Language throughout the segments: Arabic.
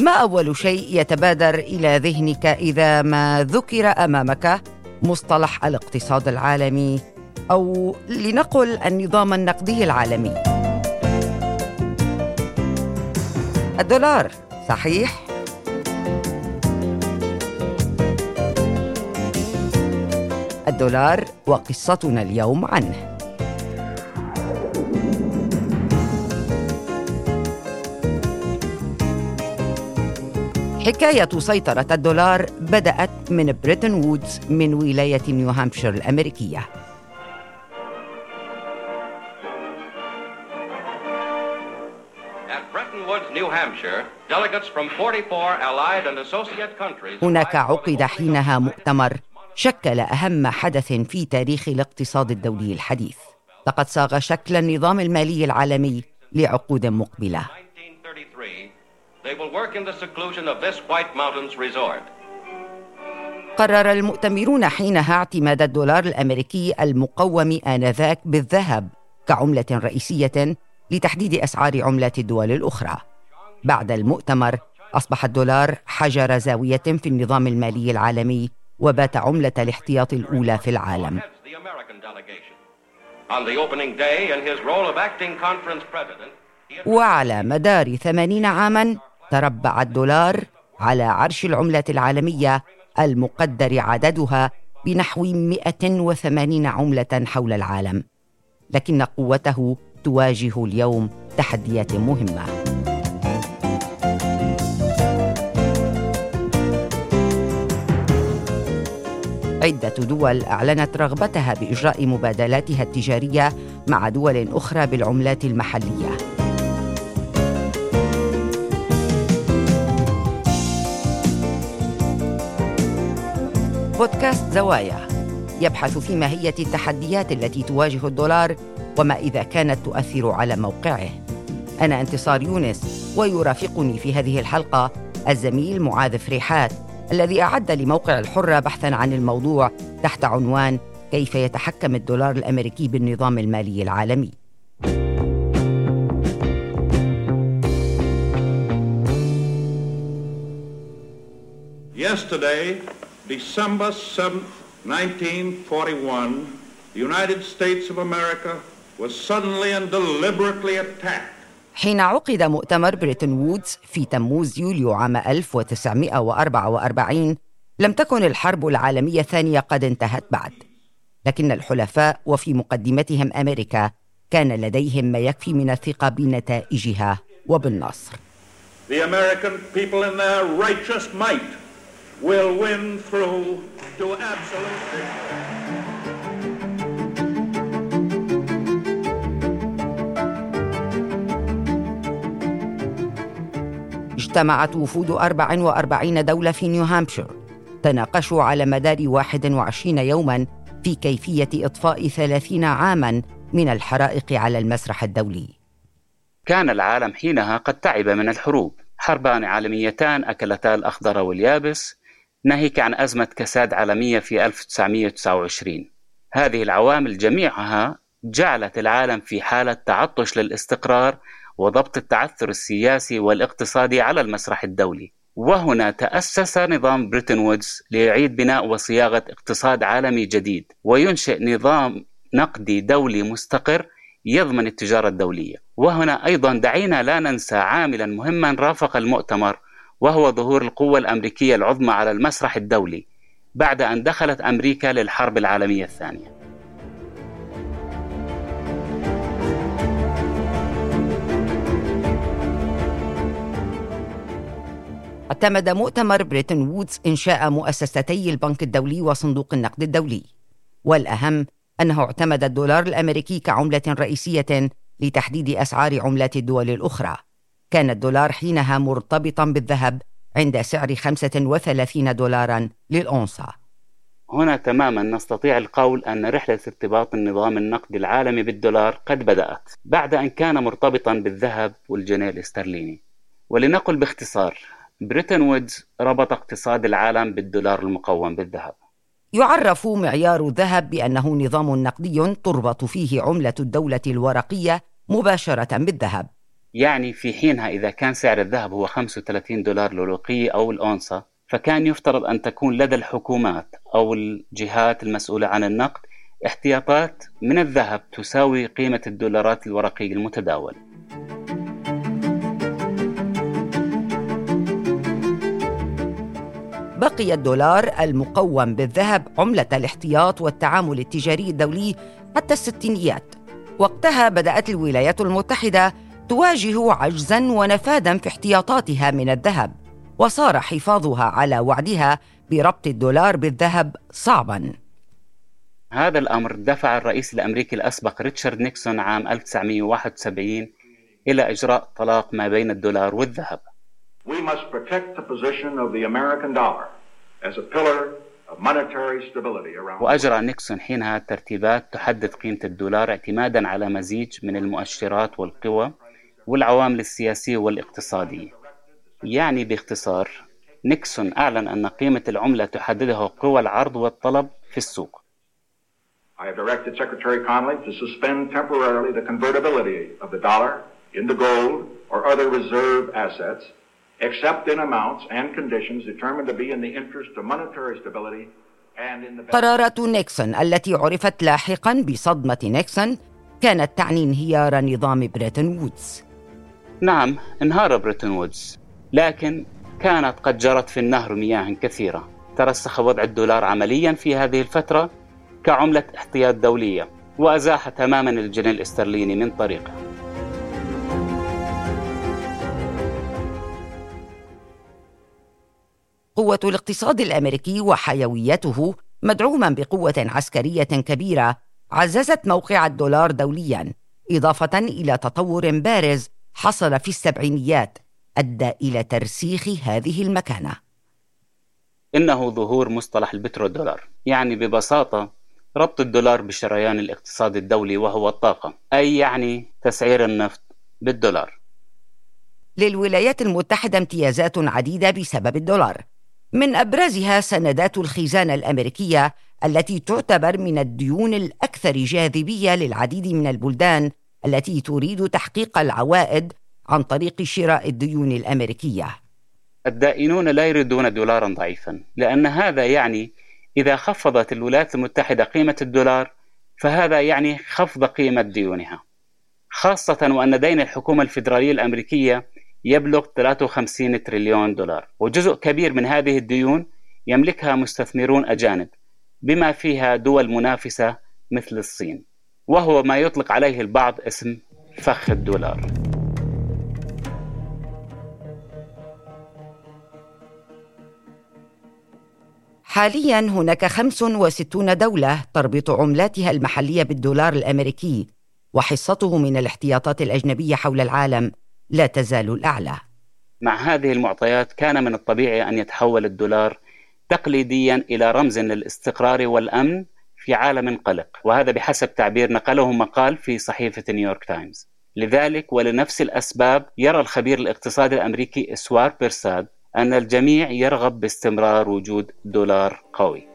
ما أول شيء يتبادر إلى ذهنك إذا ما ذكر أمامك مصطلح الاقتصاد العالمي أو لنقل النظام النقدي العالمي؟ الدولار صحيح؟ الدولار وقصتنا اليوم عنه. حكاية سيطرة الدولار بدأت من بريتن وودز من ولاية نيو هامبشير الأمريكية. هناك عقد حينها مؤتمر شكل أهم حدث في تاريخ الاقتصاد الدولي الحديث. لقد صاغ شكل النظام المالي العالمي لعقود مقبلة قرر المؤتمرون حينها اعتماد الدولار الأمريكي المقوم آنذاك بالذهب كعملة رئيسية لتحديد أسعار عملات الدول الأخرى. بعد المؤتمر أصبح الدولار حجر زاوية في النظام المالي العالمي وبات عملة الاحتياط الأولى في العالم. وعلى مدار ثمانين عاما تربع الدولار على عرش العملات العالمية المقدر عددها بنحو 180 عملة حول العالم لكن قوته تواجه اليوم تحديات مهمة. عدة دول أعلنت رغبتها بإجراء مبادلاتها التجارية مع دول أخرى بالعملات المحلية. بودكاست زوايا. يبحث في ماهية التحديات التي تواجه الدولار وما إذا كانت تؤثر على موقعه. أنا انتصار يونس ويرافقني في هذه الحلقة الزميل معاذ فريحات الذي أعد لموقع الحرة بحثا عن الموضوع تحت عنوان كيف يتحكم الدولار الأمريكي بالنظام المالي العالمي. Yesterday, December 7, 1941, the United States of America was suddenly and deliberately attacked. حين عقد مؤتمر بريتن وودز في تموز يوليو عام 1944 لم تكن الحرب العالمية الثانية قد انتهت بعد. لكن الحلفاء وفي مقدمتهم أمريكا كان لديهم ما يكفي من الثقة بنتائجها وبالنصر. The American people in their righteous might will win through to absolute اجتمعت وفود 44 دولة في نيو هامبشير تناقشوا على مدار 21 يوما في كيفية إطفاء 30 عاما من الحرائق على المسرح الدولي. كان العالم حينها قد تعب من الحروب. حربان عالميتان أكلتا الأخضر واليابس ناهيك عن أزمة كساد عالمية في 1929 هذه العوامل جميعها جعلت العالم في حالة تعطش للاستقرار وضبط التعثر السياسي والاقتصادي على المسرح الدولي. وهنا تأسس نظام بريتن وودز ليعيد بناء وصياغة اقتصاد عالمي جديد وينشئ نظام نقدي دولي مستقر يضمن التجارة الدولية. وهنا أيضا دعينا لا ننسى عاملا مهما رافق المؤتمر وهو ظهور القوة الأمريكية العظمى على المسرح الدولي بعد أن دخلت أمريكا للحرب العالمية الثانية. اعتمد مؤتمر بريتن وودز إنشاء مؤسستي البنك الدولي وصندوق النقد الدولي والأهم أنه اعتمد الدولار الأمريكي كعملة رئيسية لتحديد أسعار عملات الدول الأخرى. كان الدولار حينها مرتبطا بالذهب عند سعر 35 دولارا للأونصة. هنا تماما نستطيع القول أن رحلة ارتباط النظام النقدي العالمي بالدولار قد بدأت بعد أن كان مرتبطا بالذهب والجنيه الاسترليني. ولنقل باختصار بريتن وودز ربط اقتصاد العالم بالدولار المقوم بالذهب. يعرف معيار الذهب بأنه نظام نقدي تربط فيه عملة الدولة الورقية مباشرة بالذهب. يعني في حينها إذا كان سعر الذهب هو 35 دولار للوقية أو الأونصة فكان يفترض أن تكون لدى الحكومات أو الجهات المسؤولة عن النقد احتياطات من الذهب تساوي قيمة الدولارات الورقية المتداول. بقي الدولار المقوم بالذهب عملة الاحتياط والتعامل التجاري الدولي حتى الستينيات. وقتها بدأت الولايات المتحدة تواجه عجزا ونفادا في احتياطاتها من الذهب وصار حفاظها على وعدها بربط الدولار بالذهب صعبا. هذا الأمر دفع الرئيس الأمريكي الأسبق ريتشارد نيكسون عام 1971 إلى إجراء طلاق ما بين الدولار والذهب. We must protect the position of the American dollar as a pillar وأجرى نيكسون حينها ترتيبات تحدد قيمة الدولار اعتمادا على مزيج من المؤشرات والقوى والعوامل السياسية والاقتصادية يعني باختصار نيكسون أعلن أن قيمة العملة تحددها قوى العرض والطلب في السوق I have directed Secretary Connolly to suspend temporarily the convertibility of the dollar into gold or other reserve assets except in amounts and conditions determined to be in the interest of monetary stability and in the قرارات نيكسون التي عرفت لاحقا بصدمة نيكسون كانت تعني انهيار نظام بريتن وودز نعم انهار بريتن وودز. لكن كانت قد جرت في النهر مياه كثيرة. ترسخ وضع الدولار عمليا في هذه الفترة كعملة احتياط دولية وأزاح تماما الجنيه الاسترليني من طريقه. قوة الاقتصاد الأمريكي وحيويته مدعوما بقوة عسكرية كبيرة عززت موقع الدولار دوليا إضافة إلى تطور بارز حصل في السبعينيات أدى إلى ترسيخ هذه المكانة. إنه ظهور مصطلح البترودولار يعني ببساطة ربط الدولار بشريان الاقتصاد الدولي وهو الطاقة أي يعني تسعير النفط بالدولار. للولايات المتحدة امتيازات عديدة بسبب الدولار. من أبرزها سندات الخزانة الأمريكية التي تعتبر من الديون الأكثر جاذبية للعديد من البلدان التي تريد تحقيق العوائد عن طريق شراء الديون الأمريكية. الدائنون لا يريدون دولارا ضعيفا، لأن هذا يعني إذا خفضت الولايات المتحدة قيمة الدولار فهذا يعني خفض قيمة ديونها. خاصة وأن دين الحكومة الفيدرالية الأمريكية يبلغ 53 تريليون دولار وجزء كبير من هذه الديون يملكها مستثمرون أجانب بما فيها دول منافسة مثل الصين وهو ما يطلق عليه البعض اسم فخ الدولار. حاليا هناك 65 دولة تربط عملاتها المحلية بالدولار الأمريكي وحصته من الاحتياطات الأجنبية حول العالم لا تزال الأعلى. مع هذه المعطيات كان من الطبيعي أن يتحول الدولار تقليديا إلى رمز للاستقرار والأمن في عالم قلق وهذا بحسب تعبير نقله مقال في صحيفة نيويورك تايمز. لذلك ولنفس الأسباب يرى الخبير الاقتصادي الأمريكي إسوار بيرساد أن الجميع يرغب باستمرار وجود دولار قوي.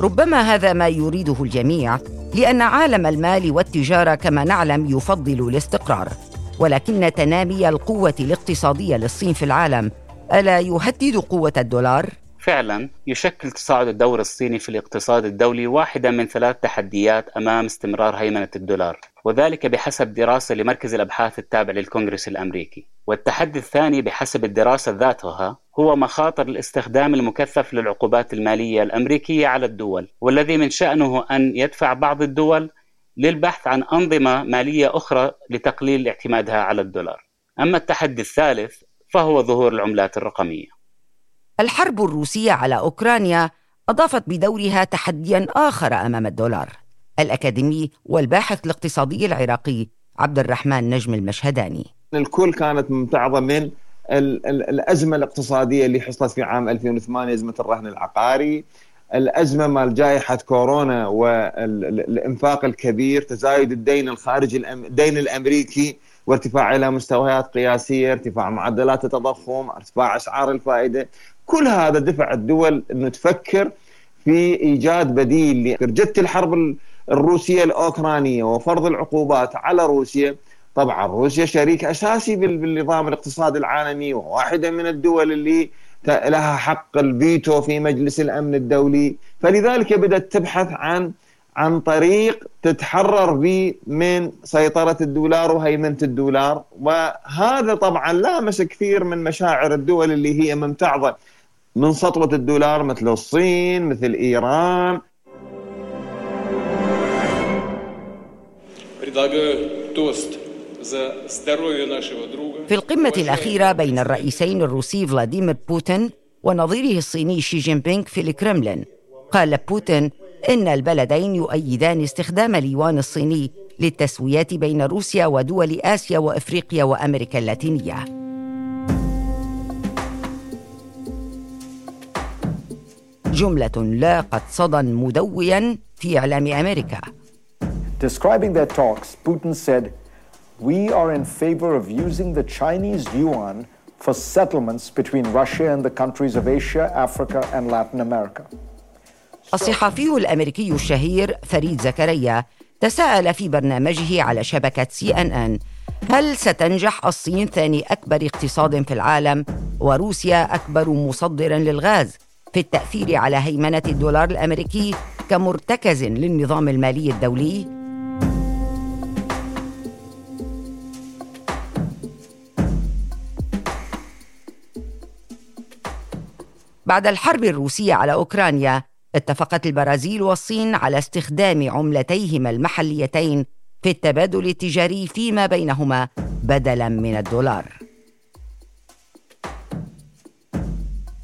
ربما هذا ما يريده الجميع لأن عالم المال والتجارة كما نعلم يفضل الاستقرار. ولكن تنامي القوة الاقتصادية للصين في العالم. ألا يهدد قوة الدولار؟ فعلا يشكل تصاعد الدور الصيني في الاقتصاد الدولي واحدا من ثلاث تحديات أمام استمرار هيمنة الدولار وذلك بحسب دراسة لمركز الأبحاث التابع للكونغرس الأمريكي. والتحدي الثاني بحسب الدراسة ذاتها هو مخاطر الاستخدام المكثف للعقوبات المالية الأمريكية على الدول والذي من شأنه أن يدفع بعض الدول للبحث عن أنظمة مالية أخرى لتقليل اعتمادها على الدولار. أما التحدي الثالث فهو ظهور العملات الرقمية. الحرب الروسية على أوكرانيا أضافت بدورها تحديا آخر أمام الدولار. الأكاديمي والباحث الاقتصادي العراقي عبد الرحمن نجم المشهداني. الكل كانت ممتعضة من الأزمة الاقتصادية اللي حصلت في عام 2008 أزمة الرهن العقاري. الأزمة مال جائحة كورونا والإنفاق الكبير تزايد الدين الخارجي الدين الأمريكي وارتفاع إلى مستويات قياسية ارتفاع معدلات التضخم ارتفاع أسعار الفائدة. كل هذا دفع الدول إنه تفكر في إيجاد بديل لجدة الحرب الروسية الأوكرانية وفرض العقوبات على روسيا. طبعا روسيا شريك أساسي بالنظام الاقتصادي العالمي وواحدة من الدول اللي لها حق الفيتو في مجلس الأمن الدولي. فلذلك بدأت تبحث عن عن طريق تتحرر به من سيطرة الدولار وهيمنة الدولار. وهذا طبعا لامس كثير من مشاعر الدول اللي هي ممتعضة من سطوة الدولار مثل الصين مثل إيران. في القمة الأخيرة بين الرئيسين الروسي فلاديمير بوتين ونظيره الصيني شي جين بينغ في الكرملين. قال بوتين إن البلدين يؤيدان استخدام اليوان الصيني للتسويات بين روسيا ودول آسيا وإفريقيا وأمريكا اللاتينية. جملة لاقت صدى مدويا في إعلام أمريكا. Describing their talks, Putin said, We are in favor of using the Chinese yuan for settlements between Russia and the countries of Asia, Africa, and Latin America. الصحفي الأمريكي الشهير فريد زكريا تساءل في برنامجه على شبكة سي إن إن هل ستنجح الصين ثاني أكبر اقتصاد في العالم وروسيا أكبر مصدر للغاز في التأثير على هيمنة الدولار الأمريكي كمرتكز للنظام المالي الدولي بعد الحرب الروسية على أوكرانيا اتفقت البرازيل والصين على استخدام عملتيهما المحليتين في التبادل التجاري فيما بينهما بدلا من الدولار.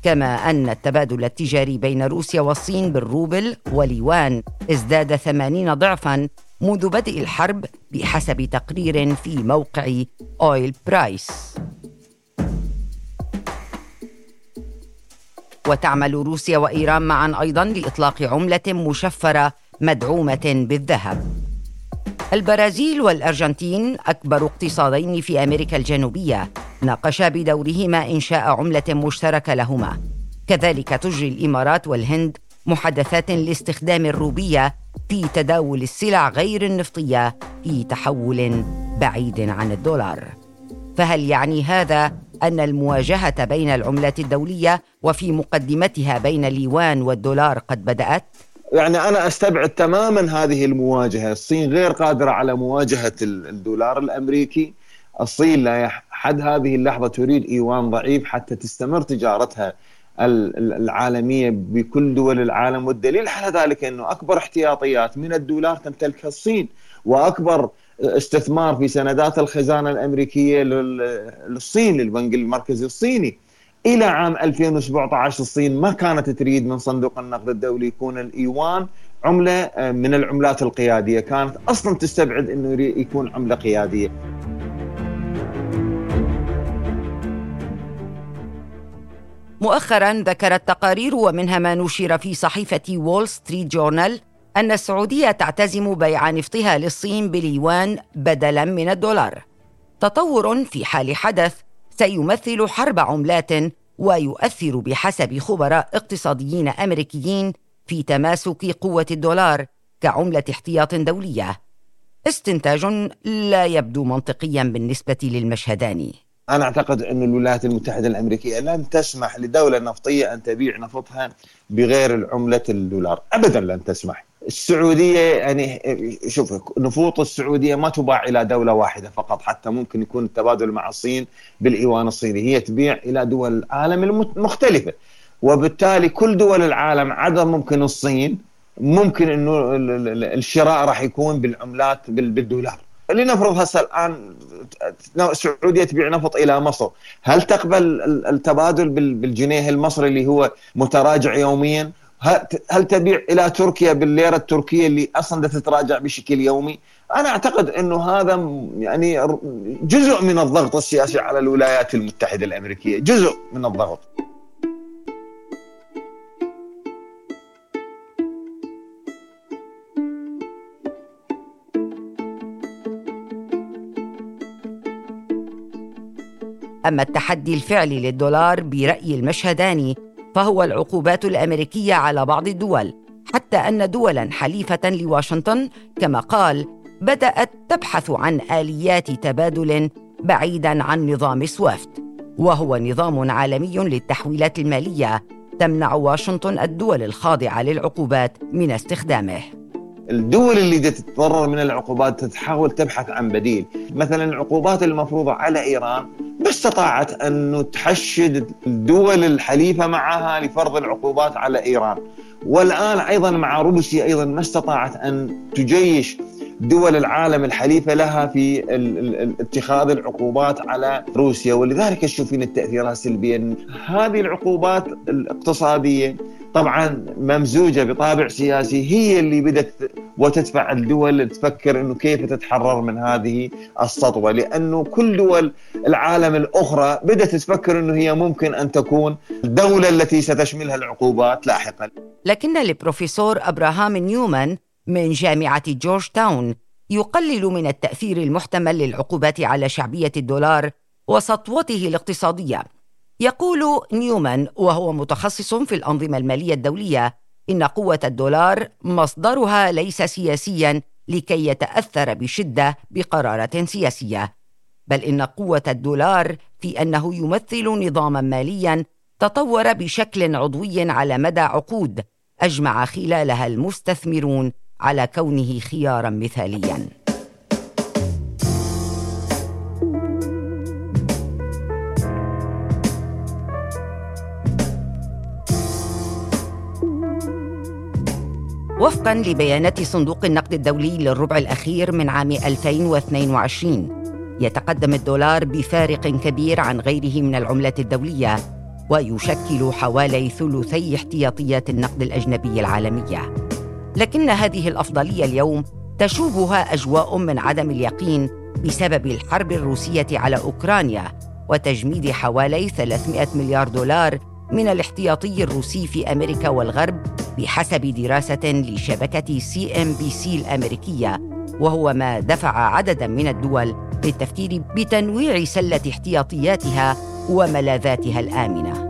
كما أن التبادل التجاري بين روسيا والصين بالروبل واليوان ازداد ثمانين ضعفا منذ بدء الحرب بحسب تقرير في موقع أويل برايس وتعمل روسيا وإيران معا أيضا لإطلاق عملة مشفرة مدعومة بالذهب البرازيل والأرجنتين أكبر اقتصادين في أمريكا الجنوبية ناقشا بدورهما إنشاء عملة مشتركة لهما. كذلك تجري الإمارات والهند محادثات لاستخدام الروبية في تداول السلع غير النفطية في تحول بعيد عن الدولار. فهل يعني هذا أن المواجهة بين العملات الدولية وفي مقدمتها بين اليوان والدولار قد بدأت؟ يعني أنا أستبعد تماما هذه المواجهة، الصين غير قادرة على مواجهة الدولار الأمريكي، الصين لحد هذه اللحظة تريد إيوان ضعيف حتى تستمر تجارتها العالمية بكل دول العالم. والدليل على ذلك إنه أكبر احتياطيات من الدولار تمتلكها الصين. وأكبر استثمار في سندات الخزانة الأمريكية للصين للبنك المركزي الصيني إلى عام 2017 الصين ما كانت تريد من صندوق النقد الدولي يكون الإيوان عملة آه، من العملات القيادية، كانت أصلا تستبعد إنه يكون عملة قيادية. مؤخرا ذكرت تقارير ومنها ما نشر في صحيفة وول ستريت جورنال أن السعودية تعتزم بيع نفطها للصين باليوان بدلا من الدولار. تطور في حال حدث سيمثل حرب عملات ويؤثر بحسب خبراء اقتصاديين أمريكيين في تماسك قوة الدولار كعملة احتياط دولية استنتاج لا يبدو منطقيا بالنسبة للمشهد الآن أنا أعتقد أن الولايات المتحدة الأمريكية لن تسمح لدولة نفطية أن تبيع نفطها بغير عملة الدولار. ابدا لن تسمح. السعودية يعني شوف نفوط السعودية ما تباع إلى دولة واحدة فقط حتى ممكن يكون التبادل مع الصين بالايوان الصيني. هي تبيع إلى دول العالم المختلفة. وبالتالي كل دول العالم عدا ممكن الصين ممكن إنه الشراء راح يكون بالعملات بالدولار. لنفرض هسه الآن السعودية تبيع نفط إلى مصر، هل تقبل التبادل بالجنيه المصري اللي هو متراجع يوميا؟ هل تبيع إلى تركيا بالليرة التركية اللي أصلا تتراجع بشكل يومي؟ أنا أعتقد إنه هذا يعني جزء من الضغط السياسي على الولايات المتحدة الأمريكية، جزء من الضغط. أما التحدي الفعلي للدولار برأي المشهداني فهو العقوبات الأمريكية على بعض الدول حتى أن دولا حليفة لواشنطن كما قال بدأت تبحث عن آليات تبادل بعيدا عن نظام سويفت وهو نظام عالمي للتحويلات المالية تمنع واشنطن الدول الخاضعة للعقوبات من استخدامه. الدول اللي تتضرر من العقوبات تحاول تبحث عن بديل مثلا العقوبات المفروضة على إيران ما استطاعت أن تحشد الدول الحليفة معها لفرض العقوبات على إيران. والآن أيضا مع روسيا أيضا ما استطاعت أن تجيش دول العالم الحليفة لها في اتخاذ العقوبات على روسيا. ولذلك تشوفين التأثيرات السلبية. هذه العقوبات الاقتصادية طبعا ممزوجة بطابع سياسي هي اللي بدأت وتدفع الدول تفكر إنه كيف تتحرر من هذه السطوة لأنه كل دول العالم الأخرى بدأت تفكر إنه هي ممكن أن تكون الدولة التي ستشملها العقوبات لاحقا. لكن البروفيسور أبراهام نيومان من جامعة جورج تاون يقلل من التأثير المحتمل للعقوبات على شعبية الدولار وسطوته الاقتصادية يقول نيومان وهو متخصص في الأنظمة المالية الدولية إن قوة الدولار مصدرها ليس سياسيا لكي يتأثر بشدة بقرارات سياسية بل إن قوة الدولار في أنه يمثل نظاما ماليا تطور بشكل عضوي على مدى عقود أجمع خلالها المستثمرون على كونه خيارا مثاليا. وفقا لبيانات صندوق النقد الدولي للربع الأخير من عام 2022 يتقدم الدولار بفارق كبير عن غيره من العملات الدولية ويشكل حوالي ثلثي احتياطيات النقد الأجنبي العالمية. لكن هذه الأفضلية اليوم تشوبها أجواء من عدم اليقين بسبب الحرب الروسية على أوكرانيا وتجميد حوالي 300 مليار دولار من الاحتياطي الروسي في أمريكا والغرب بحسب دراسة لشبكة CNBC الأمريكية وهو ما دفع عددا من الدول للتفكير بتنويع سلة احتياطياتها وملاذاتها الآمنة.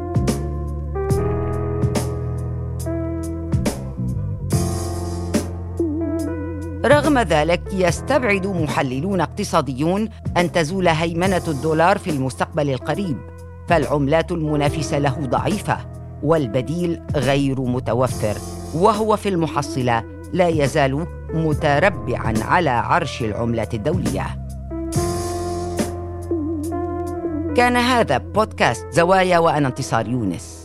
رغم ذلك يستبعد محللون اقتصاديون أن تزول هيمنة الدولار في المستقبل القريب فالعملات المنافسة له ضعيفة. والبديل غير متوفر وهو في المحصلة لا يزال متربعا على عرش العملات الدولية. كان هذا بودكاست زوايا وأنا انتصار يونس.